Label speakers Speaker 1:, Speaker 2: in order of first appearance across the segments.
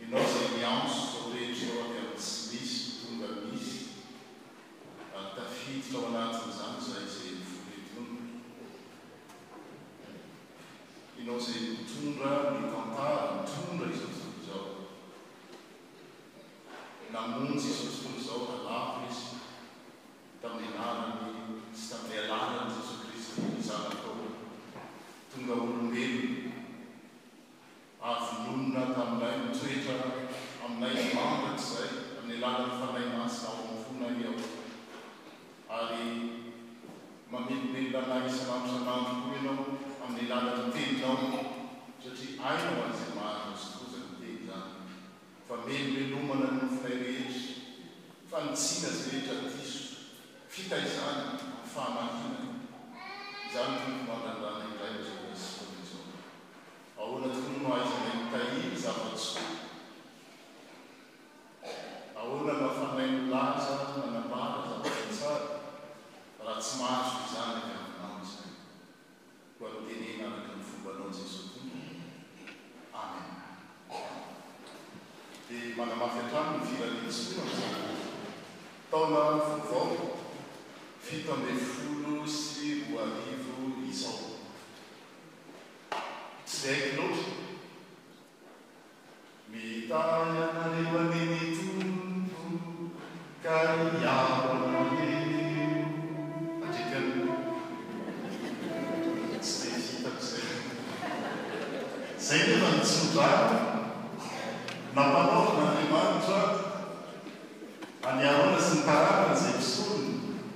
Speaker 1: Ianao izay miantso izao rehetra izao avy amin'ny tsy misy ho tonga misy, ary tafiditra ao anatin'izany izahay izay mivory etona. Ianao izay mitondra ny tantara, mitondra izao tontolo izao. Namonjy izao tontolo izao nalavo Izy tamin'ny anarany sy tamin'ny alalan'i Jesoa Kristy, ny Zanakao tonga olombelona. Avy nonina tamin'ilay Mitrehitra aminay mandrakizay amin'ny alalan'ny Fanahy Masina ao amin'ny fonay Aho, ary mamelombelona anay isan'andro isan'andro koa Ianao amin'ny alalan'ny Teninao, satria hainao an'izay marina sy foza ny Teny izany, fa melombelomana ny nofonay rehetra, fanitsiana izay rehetra diso, fitaizana amin'ny fahamarinana. Izany no tokony ho andrandranay indray amin'izao Diaspora izao. Ahoana tokoa no ahaizanay mitahiry ny zava-tsoa? Ahoana no ahafahanay milaza na manambara zavatra tsara raha tsy mahazo izany avy aminao izahay? Koa mitenena araka ny fombanao Jesoa Tompo. Amen. Dia manamafy hatrany ny Firanentsoa amin'izany taona vaovao fito ambin'ny folo sy roa arivo izao. Tsek loatra Mitahy anareo anie ny Tompo ka hiaro anareo Andriaka an Tsy dia hitako izay Izay nefa ny tso-drano nampanaovin' Andriamanitra an' i Arona sy ny taranany izay mpisorony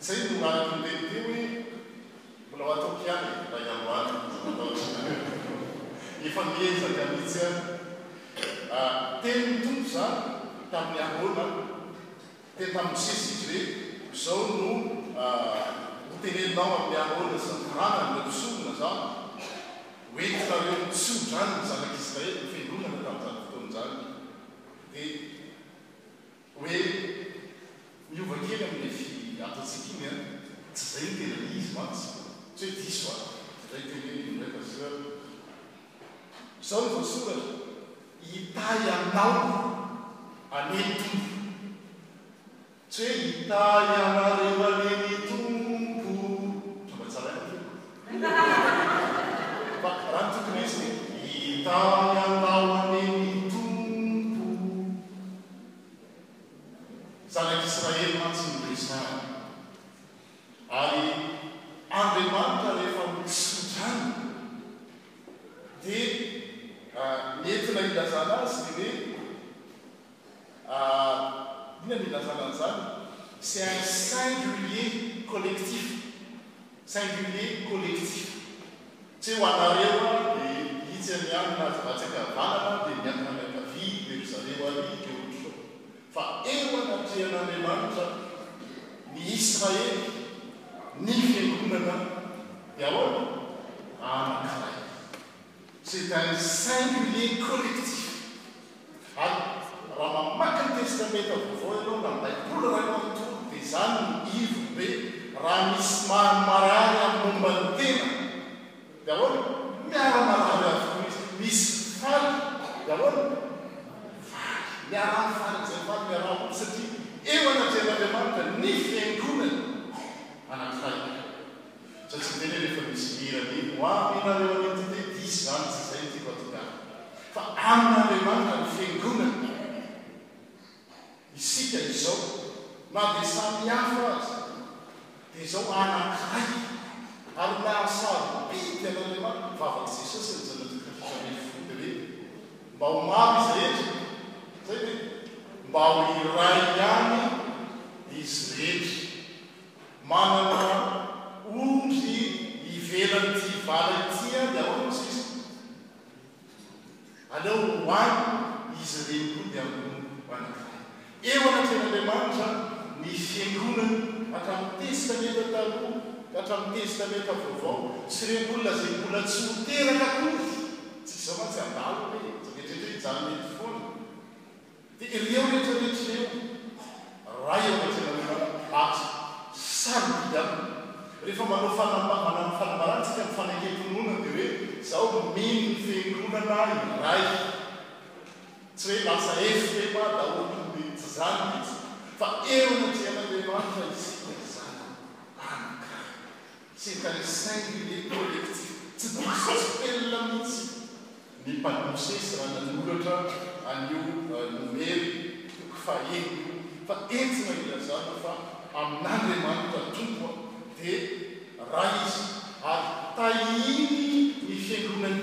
Speaker 1: Izay no mariky ny lehibe hoe mbola ho ataoko ihany e, raha hiaro ahy ny Andriamanitra. Efa miezaka mihitsy aho. Teny ny Tompo izany tamin'i Arona, teny tamin'i Mosesy izy hoe, Izao no hoteneninao amin'i Arona sy ny taranany ireo mpisorohina izany, Ho entinareo ho tso-drano ny zanak'i Israely ny fiangonana tamin'izany fotoana izany, dia. Hoe miova kely amin'ilay fy ataontsika iny an! Tsy izay ny tena izy mantsy. Tsy hoe diso an! Indray teneno indray pasteur. Izao no voasoratra, hitahy anao anie ny Tompo. Tsy hoe hitahy anareo anie ny Tompo. Tonga tsaraina ve? Fa raha ny tokony ho izy dia. Hitahy anao anie ny Tompo. Zanak'Israely mantsy no resahina. Ary Andriamanitra rehefa mitsotra any dia ny entina ilazana azy dia hoe. inona no ilazana an'izany? c'est un singulier collectif, singulier collectif, tsy hoe ho anareo ary dia itsy any aminy na raha tsy ankavanana dia miankina miankavia dia ry zareo ary dia ohatr'izao, fa eo anatrehan'Andriamanitra ny Israely, ny fiangonana dia ahoana? anankiray. C'est un singulier collectif. Ary raha mamaky ny Testamenta Vaovao ianao, na ny Baiboly iray manontolo, dia izany no ivon'ny hoe raha misy marary amin'ny momba ny tena, dia ahoana? Miara-marary avokoa izy. Misy mpifaly, dia ahoana? Mifaly. Miara-mifaly amin'izay mifaly, miara-mody, satria eo anatrehan'Andriamanitra ny fiangonany anankiray. Fa tsy miteny hoe rehefa misy mira ny ho aminareo any an-tete diso izany tsy izay no tiako hatongavana fa amin'Andriamanitra ny fiangonana isika izao na dia samy hafa aza dia izao anankiray ary nahasarobidy an'Andriamanitra ny vavan'i Jesosy any Jaona toko fahafito ambin'ny folo dia hoe mba ho maro izy rehetra izay ve? mba ho iray ihany izy rehetra Manana ondry ivelan'ity vala ity aho dia ahoana hozy izy? Aleo hohaniko izy ireny koa dia hamono ho anankiray. Eo anatrehan'Andriamanitra ny fiangonany hatramin'ny Testamenta Taloha ka hatramin'ny Testamenta Vaovao sy ireo olona izay mbola tsy ho teraka akory, tsy izao mantsy handalo hoe izy rehetra hijanona eto foana. Dia ireo rehetra rehetra ireo, Ray aman-dReny Andriamanitra, Mpahary, samy mihidy Aminy. Rehefa manao fanambamanan'ny fanambarantsika ny fanekempinoana dia hoe, Izaho mino ny Fiangonana iray. Tsy hoe lasa FPM daholo toy ny hoe tsy izany mihitsy, fa eo anatrehan'Andriamanitra isika zanany anankiray. Tsy efa ry singulier collectif tsy diso tsipelina mihitsy ny mpanosy sy raha nanoratra an'io noely toko fahiny io fa entina ilazana fa amin'Andriamanitra Tompo dia Ray Izy ary tahiny ny fiangonany.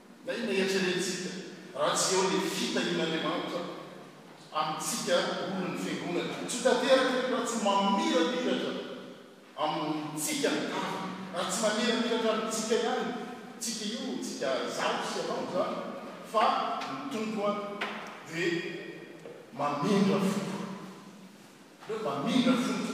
Speaker 1: Na inona eritreretintsika raha tsy eo ny fitahian'Andriamanitra amintsika olon'ny Fiangonany. Tsy ho tanteraka ireny raha tsy mamirapiratra amintsika ny kaviny. Raha tsy mamirapiratra amintsika ihany tsika io, tsika izaho sy ianao izany, fa ny Tompo ary dia mamindra foko. Aleo mamindra foko.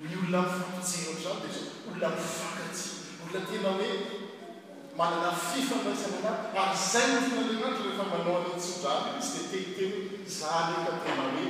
Speaker 1: Ny olona mifampijery amin'izany dia izao, olona mifankatia, olona tena hoe manana fifandraisana an'Atra, ary izay no tian'Andriamanitra rehefa manao an'iny tsodrano iny Izy dia te hiteny hoe, izaho anie ka tena hoe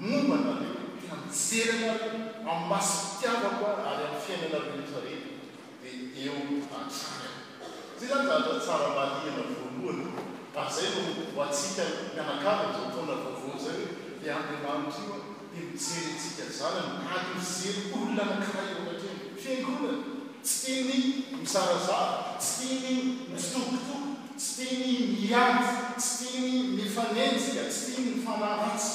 Speaker 1: momba anareo, ka mijery anareo amin'ny masom-pitiavako Aho ary amin'ny fiainanareo rehetra rehetra. dia eo hatrany aho. Ity izany zavatra tsara marihina voalohany ary izay no ho antsika mianakavy amin'izao taona vaovao izay hoe ilay Andriamanitra io dia mijery antsika zanany ary mijery olona anankiray eo anatrehany, fiangonana. Tsy tiany mizarazara, tsy tiany mitsitokotoko, tsy tiany miady, tsy tiany mifanenjika, tsy tiany ny fanahy ratsy.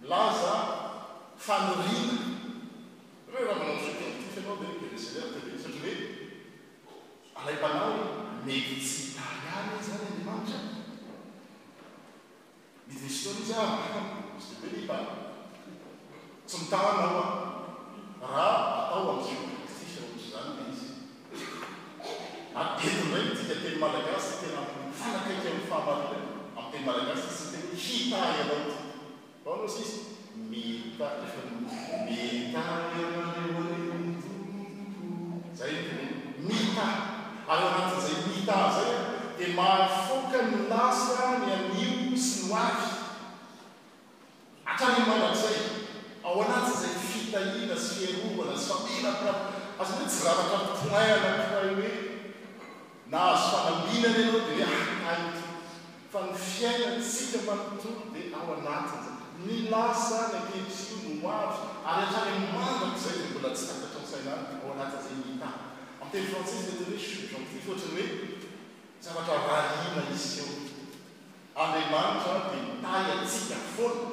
Speaker 1: Milaza faniriana re raha manao jeu politique ianao ve de laisser faire teo satria hoe alaim-panahy hoe mety tsy hitahy ahy ve izany Andriamanitra a? Ny destinao izy aho maka ny destinao ve nefa tsy mitahy anao aho? Raha atao amin'ny jeu politique ohatra izany ilay izy Madio indray ny dika teny malagasy tena mifanakaiky amin'ny fahamarinana amin'ny teny malagasy izy sy ny teny hoe hita ianao ity. Vao anao sisa. Mita efa mita ianareo ary ny Tompo. Izay no teneniny. Mita. Ary ao anatin'izay mita izay dia mahafoaka ny lasa, ny anio sy ny ho avy. Hatrany mandrakizay, ao anatin'izay fitahiana sy fiarovana sy famirapiran, azony hoe tsy zavatra mitohaina anankiray hoe nahazo fanambinana ianao dia hoe hatahy ny tontolo fa ny fiainantsika manontolo dia ao anatin'izay. Ny lasa, ny ankehitriny, ny ho avy ary hatrany mandrakizay dia mbola tsy takatry ny saina ao anatin'izay ny hita. Amin'ny teny frantsay izy dia atao hoe jour jonctif, ohatran'ny hoe zavatra rarina hiseho. Andriamanitra dia mitahy antsika foana,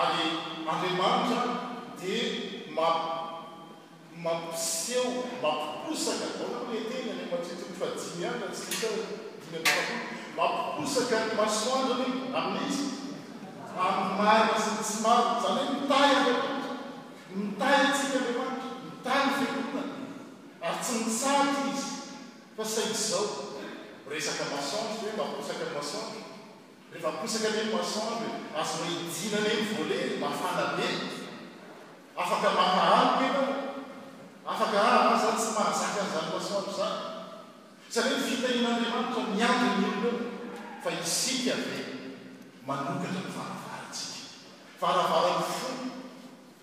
Speaker 1: ary Andriamanitra dia mampiseho, mampiposaka, ahoana moa ilay teny any amin'ny Matthieu toko fahadimy any raha tsy diso aho e? dimy amby efapolo, mampiposaka ny masoandrany amin'ny iza? amin'ny marina sy ny tsy marina, izany hoe mitahy Andriamanitra, mitahy antsika Andriamanitra, mitahy ny fiangonana, ary tsy mitsahatra Izy. Fa saingy izao, resaka mensonge ve, maposaka ny mensonge? Rehefa aposaka anie ny mensonge e! Azonao idiana anie ny volet e! Mafana be e! Afaka maka aloka ianao e! Afaka ah ah za tsy mahazaka an'izany mensonge izany! Sa ve ny fitahian'Andriamanitra miandry ny olona eo fa isika ve manokatra ny varavarantsika? Varavaran'ny fo!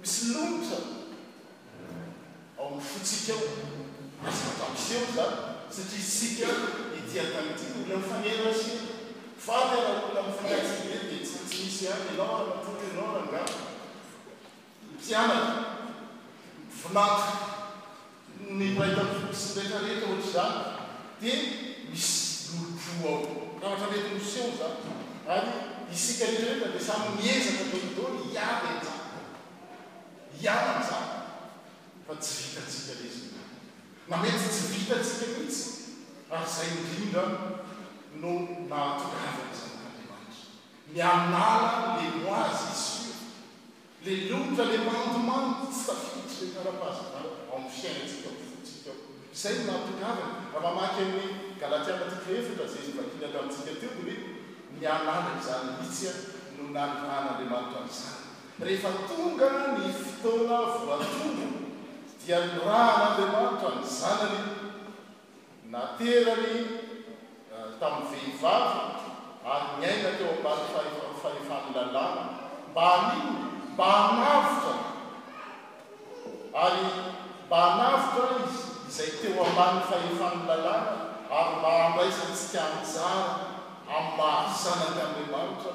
Speaker 1: Misy loza ao amin'ny fontsika ao, aza mampiseho izany satria isika ity an-tany ity no olona mifanerasera fa ary raha olona mifankatia be dia tsy maintsy misy ihany ianao ramatoa, ianao rangahy, ny mpianatra, ny mpivonaka. Ny mpaita foko sy ny rehetra rehetra ohatr'izany dia misy lolompo ao. Zavatra mety miseho izany ary isika rehetra rehetra dia samy miezaka daholo hiady amin'izany, hiala amin'izany fa tsy vitantsika anie izay na mety tsy vitantsika mihitsy ary izay indrindra no nahatongavana izany an'Andriamanitra ny hanala les mois issus Le miohitra le mandomando tsy tafiditra ireny ara-pahazavana ao amin'ny fiainantsika ao amin'ny fontsika ao. Izay no mahatongavany. Raha mamaky an'ny Galatiana toko efatra izay izy novakiana tamintsika teo dia hoe ny hanala izany mihitsy no nanirahan'Andriamanitra an'izany. Rehefa tonga ny fotoana voatonona dia nirahan'Andriamanitra ny Zanany. naterany tamin'ny vehivavy ary niaina teo ambany fahefan'ny lalàna mba haninona? mba hanavotra ary mba hanavotra izay teo ambany fahefan'ny lalàna ary mba handraisantsika anjara amin'ny maha zanak'Andriamanitra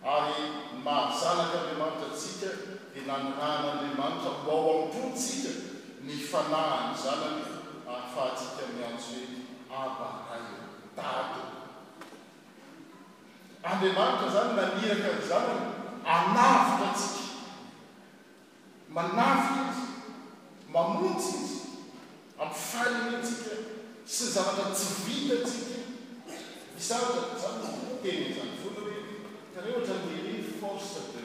Speaker 1: Ary ny maha zanak' Andriamanitra antsika dia nanirahan' Andriamanitra ho ao am-pontsika ny Fanahin' ny Zanany ahafahantsika miantso hoe Aba Ray ô, Dada ô. Andriamanitra izany naniraka ny Zanany hanavotra antsika. Manafika Izy, mamonjy Izy, amin'ny fahalementsika sy ny zavatra tsy vitantsika. Misy zavatra izany teny izany foana hoe itanay ohatran'ny lehibe ny force de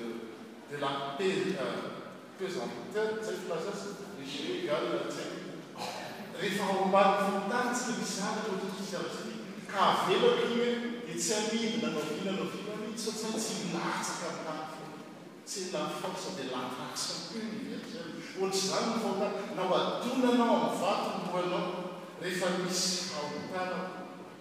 Speaker 1: de la pesanteur izay filaza azy ny génie gal tsy haiko rehefa ao ambany fahitansika misy zavatra ohatran'ny tsy misy zavatra izay ka avelako iny dia tsy amidy na noviana noviana mihitsy fa tsy maintsy hilatsaka amin'ny tany foana. Tsy ny la force de l'attraction io no miverina izany. Ohatr'izany ny vahoaka nao adonanao amin'ny vato ny lohanao rehefa misy hahotana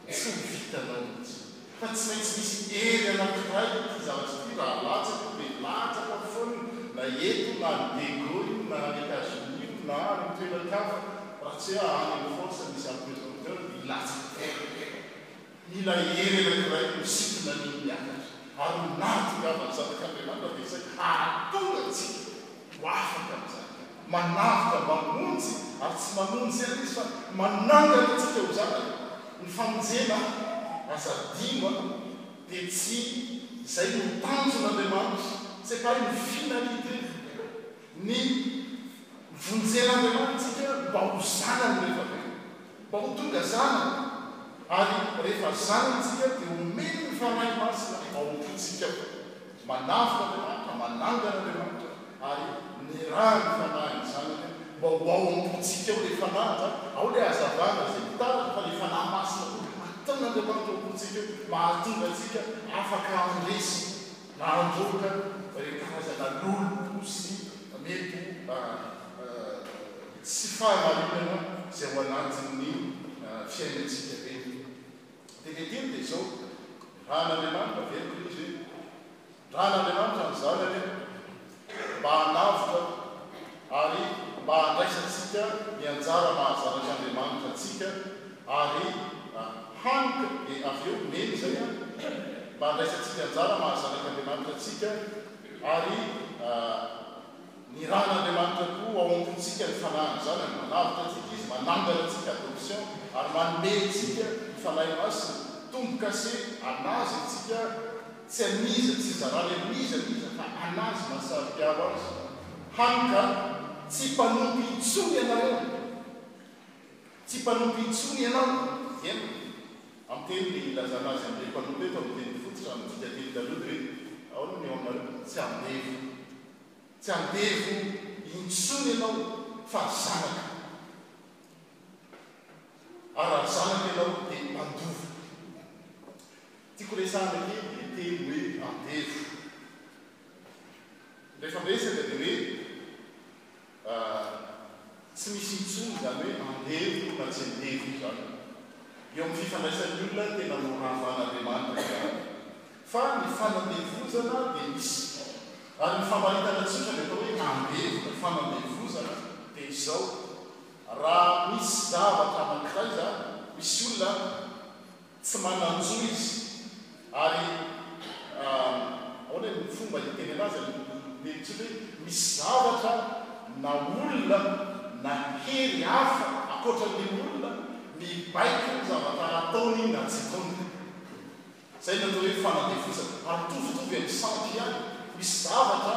Speaker 1: tsy ho vitanao mihitsy. Fa tsy maintsy misy hery anankiray ity zavatra ity raha latsaka io dia latsaka foana na eto na any Daegu io na any Etazonia io na any amin'ny toeran-kafa raha tsy hoe any amin'ny force misy apesanteur dia latsaka foana. Mila hery anankiray misintona ny ho miakatra, ary ny nahatongavan'ny Zanak'Andriamanitra dia izay hahatonga antsika ho afaka amin'izany. Manavotra mba hamonjy, ary tsy manonjy ihany Izy fa manangana antsika ho zanany. Ny famonjena, aza adino a, dia tsy izay no tanjon'Andriamanitra, c'est pas une finalité. Ny vonjen'Andriamanitra antsika mba ho zanany rehefa be, mba ho tonga zanany, ary rehefa zanany isika dia omeny ny Fanahy Masina ao am-pontsika ao. Manavotra Andriamanitra, manangana Andriamanitra ary niraha ny Fanahy ny Zanany mba ho ao am-pontsika ao ilay Fanahy izany, ao ilay hazavana izay mitazona fa ilay Fanahy Masina koa ataon'Andriamanitra ao am-pontsika ao mahatonga antsika afaka handresy Manjoka ireny karazana lolompo sy mety ho tsy fahamarinana izay ao anatin'ny fiainantsika ireny. Dia ny andininy dia izao, Rahan'Andriamanitra, averiko ilay izy hoe, Rahan'Andriamanitra ny zanany, mba hanavotra ary mba handraisantsika ny anjara mahazanatr' Andriamanitra antsika ary hank dia avy eo neny izay an mba handraisantsika anjara mahazanakr' Andriamanitra antsika ary niran' Andriamanitra koa ao am-pontsika ny Fanahiny Zanany manavotra antsika Izy manangana antsika adoption ary manome antsika ny Fanahy Masina tombo-kase an' Azy antsika Tsy an'iza, tsy zarany amin'iza an'iza fa an'Azy mahasarika aho Azy, hany ka tsy mpanompo intsony ianareo, tsy mpanompo intsony ianao, eny, amin'ny teny dia ilazana Azy amin'ilay mpanompo eto amin'ny teny fototra, amin'ny dikan-teny taloha dia hoe, ahoana ny ao aminareo? Tsy andevo, tsy andevo intsony ianao fa zanaka, ary raha zanaka ianao dia mpandova. Tiako resahana ity dia teny hoe andevo. Rehefa miresaka dia hoe tsy misy intsony izany hoe andevo na tsy andevo izany. Eo amin'ny fifandraisan'ny olona tena noravan'Andriamanitra izany. Fa ny fanandevozana dia misy. Ary ny famaritana antsika ny atao hoe andevo na fanandevozana dia izao, raha misy zavatra anankiray izany, misy olona, Tsy manan-jo izy ary ahoana ny fomba hitenena azy any be intsony hoe misy zavatra na olona na hery hafa ankoatran'ny olona mibaiko ny zavatra hataony na tsy ataony. Izay no atao hoe fanandevozana ary mitovitovy amin'ny sampy ihany, misy zavatra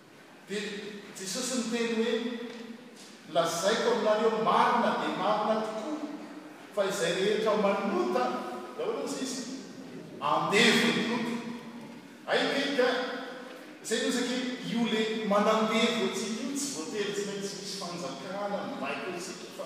Speaker 1: Dia Jesosy niteny hoe, Lazaiko aminareo marina dia marina tokoa, fa izay rehetra manota, ahoana hozy izy? Andevo ny loto. Hay ve ka, izay no saika io le manandevo antsika io, tsy voatery tsy maintsy misy fanjakana mibaiko antsika fa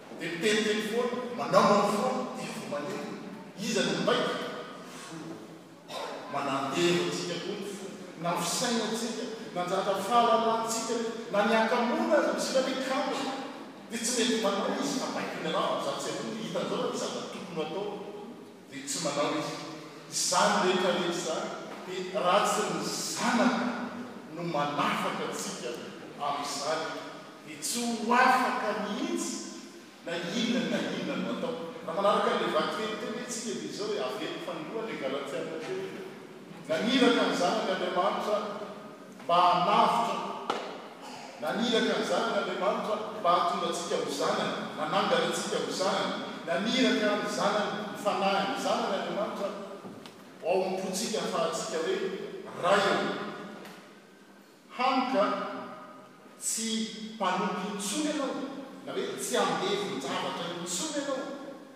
Speaker 1: Dia miteniteny foana, manaonao foana dia vao maneno. Iza no mibaiko? Ny fo. Manantena antsika koa ny fo, na fisainantsika, nandratra fahalalantsika, na ny hakamoana aza, misy ilay hoe kamo, dia tsy mety manahy izy, habaiko ny rano, izaho tsy hanohy ny hitan'izao raha misy zavatra tokony ho atao. dia tsy manao izy. Izany rehetra rehetra izany dia raha tsy ny Zanaka no manafaka antsika amin'izany dia tsy ho afaka mihitsy na inona na inona no atao. Raha manaraka an'ilay vatokely teo ve isika dia izao e, averiko fanombohana e, Galatiana teo e, naniraka ny Zanany Andriamanitra. mba hanavotra, naniraka an'izany Andriamanitra mba hahatonga antsika ho zanany, nanangana antsika ho zanany, naniraka ny Zanany, ny Fanahin'ny Zanany Andriamanitra ao am-pontsika hahafahantsika hoe Ray ô! hany ka tsy mpanompo intsony ianao na hoe tsy andevon-javatra intsony ianao,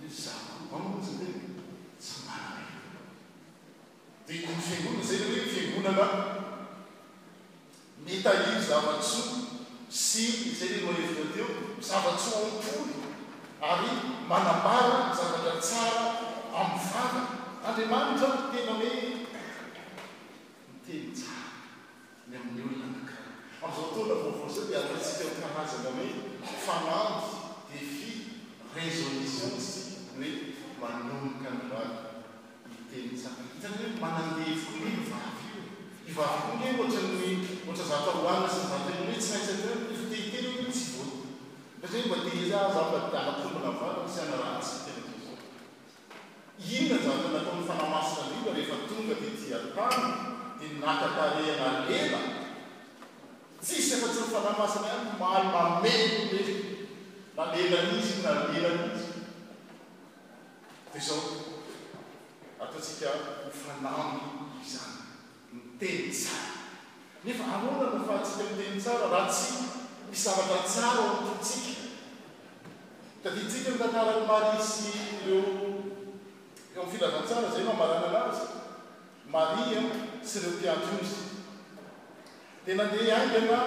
Speaker 1: Ny zava-mibango aza hoe tsy manana hevitra. Dia io fiangonana izay hoe fiangonana mitahiry zava-tsoa sy izay ilay lohahevitra teo, zava-tsoa ao am-pony ary manambara zavatra tsara amin'ny vavany. Andriamanitra no tena hoe miteny tsara. ny amin'ny olona anankiray. Amin'izao fotoana vaovao izao dia alehantsika amin'ny karazana hoe fanamby, défi, résolution isika, ny hoe manomboka ny rano hiteny tsara. Hitanareo hoe manandevo koa anie io vava io e! Io vava io ange ohatran'ny hoe ohatra zavatra hohanina sy ny zavatra inona hoe tsy maintsy atao hoe rehefa te hiteny anie tsy voa, ohatra hoe mba te hiely aho, za mba te hanamponina vava, misy hanarahantsika amin'izao fotoana. Inona ny zavatra nataon'ny Fanahy Masina indrindra rehefa tonga tetỳ an-tany dia nankatarehana lela? Tsisy afa-tsy ny Fanahy Masina ihany no mahay mamely ny lela, na lelan'iza io na lelan'iza. Dia izao, ataontsika ho fanamby izany. Miteny tsara. Nefa ahoana no ahafahantsika miteny tsara raha tsy misy zavatra tsara ao amin'ny fontsika? Tadidintsika ny tantaran'i Maria sy ireo eo amin'ny filazantsara izay no hamaranana azy, Maria sy ireo mpiandry ozy. Dia nandeha haingana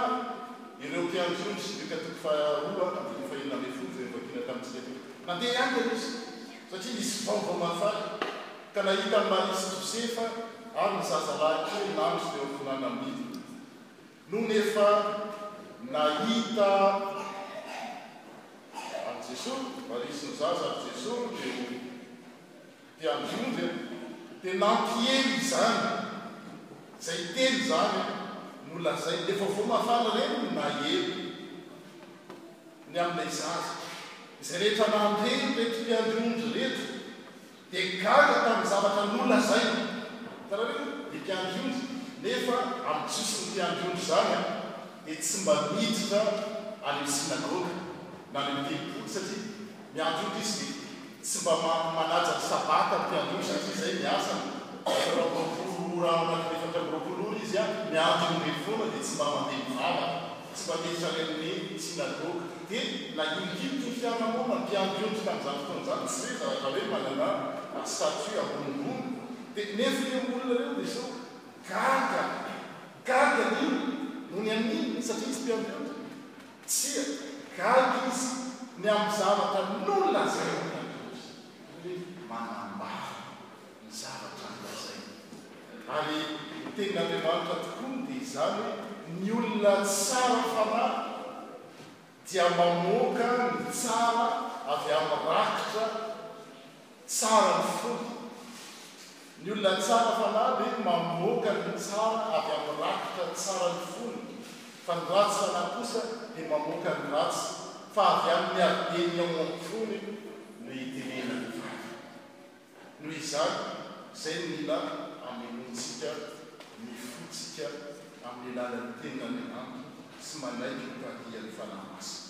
Speaker 1: ireo mpiantsondry sy Luc toko faharoa ambin'ny fahefany enina ambin'ny folo izay novakina tamin'ny sekoly. Nandeha haingana izy satria nisy vaovao mahafaly ka nahita an'i Maria sy Josefa ary ny zazalahy kely nandry teo am-ponana amin'ny hidiny. Nony efa nahita an'i Jesoa, Maria sy ny zaza, ary Jesoa dia ho. Dia androany a! Dia nampiely izany! Zay teny izany a! No lazainy, dia vaovao mafana reny no naely ny amin'ilay zaza. Izay rehetra nandre ireto mpiandry ondry ireto dia gaga tamin'ny zavatra nolazainy. Tarareo a! Ny mpiandry ondry, nefa amin'ny Jiosy ny mpiandry ondry izany a! dia tsy mba niditra any amin'ny synagoga na any amin'ny tempoly satria. Ny antony izy dia tsy mba mampy manaja ny sabata ny mpiandoha satria izay ny asany. Iraika amby roapolo ora ao anatin'ny efatra amby roapolo ora izy an, ny andro indray foana dia tsy mba mandeha mivavaka, tsy mba miditra any amin'ny synagoga. Dia na inona inona ny fiarahamonina mpiandiondry tamin'izany fotoana izany, tsy hoe zavatra hoe manana statut ambonimbony. Dia nefa ireo olona ireo dia sao gaga, gaga ny inona, nony amin'inona, satria izy mpiandiondry. Tsia, gaga izy ny amin'ny zavatra nolazain'ny Atoky ny manambara ny zavatra nolazainy. Ary ny Tenin'Andriamanitra tokoany dia izany hoe ny olona tsara fanahy dia mamoaka ny tsara avy amin'ny rakitra. Tsara ny fony. Ny olona tsara fanahy ve no mamoaka ny tsara avy amin'ny rakitra tsara ny fony fa ny ratsy fanahy kosa dia mamoaka ny ratsy fa avy amin'ny habeny ao am-pony no itenenany vaky. Noho izany izay no mila amenoantsika ny fontsika amin'ny alalan'ny tenin'Andriamanitra sy manaiky ny vadihan'ny Fanahy Masina.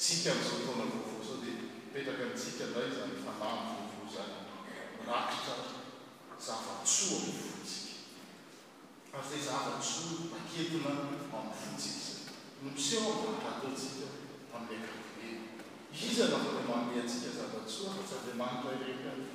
Speaker 1: Tsika amin'izao taona vaovao izao dia mipetraka amintsika indray izany fanahy mivovo izany mirakitra zava-tsoa ao amin'ny fontsika. Ary izay zava-tsoa raketina ao amin'ny fontsika izay no miseho amin'ny raha ataontsika amin'ny ankapobeny. Iza no afaka manome antsika zava-tsoa afa-tsy Andriamanitra irery ihany ve?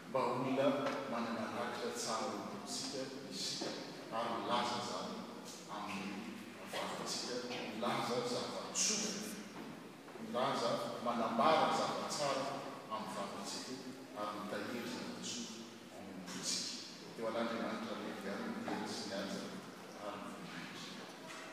Speaker 1: Mba olona manana rakitra tsara ao an-dohantsika isika ary milaza izany amin'ny vavantsika, milaza zava-tsoa, milaza, manambara ny zava-tsara amin'ny vavantsika ary mitahiry zava-tsoa ao am-pontsika. Teo an'Andriamanitra Levy ihany ny tena sy ny haja ary ny voninahitra.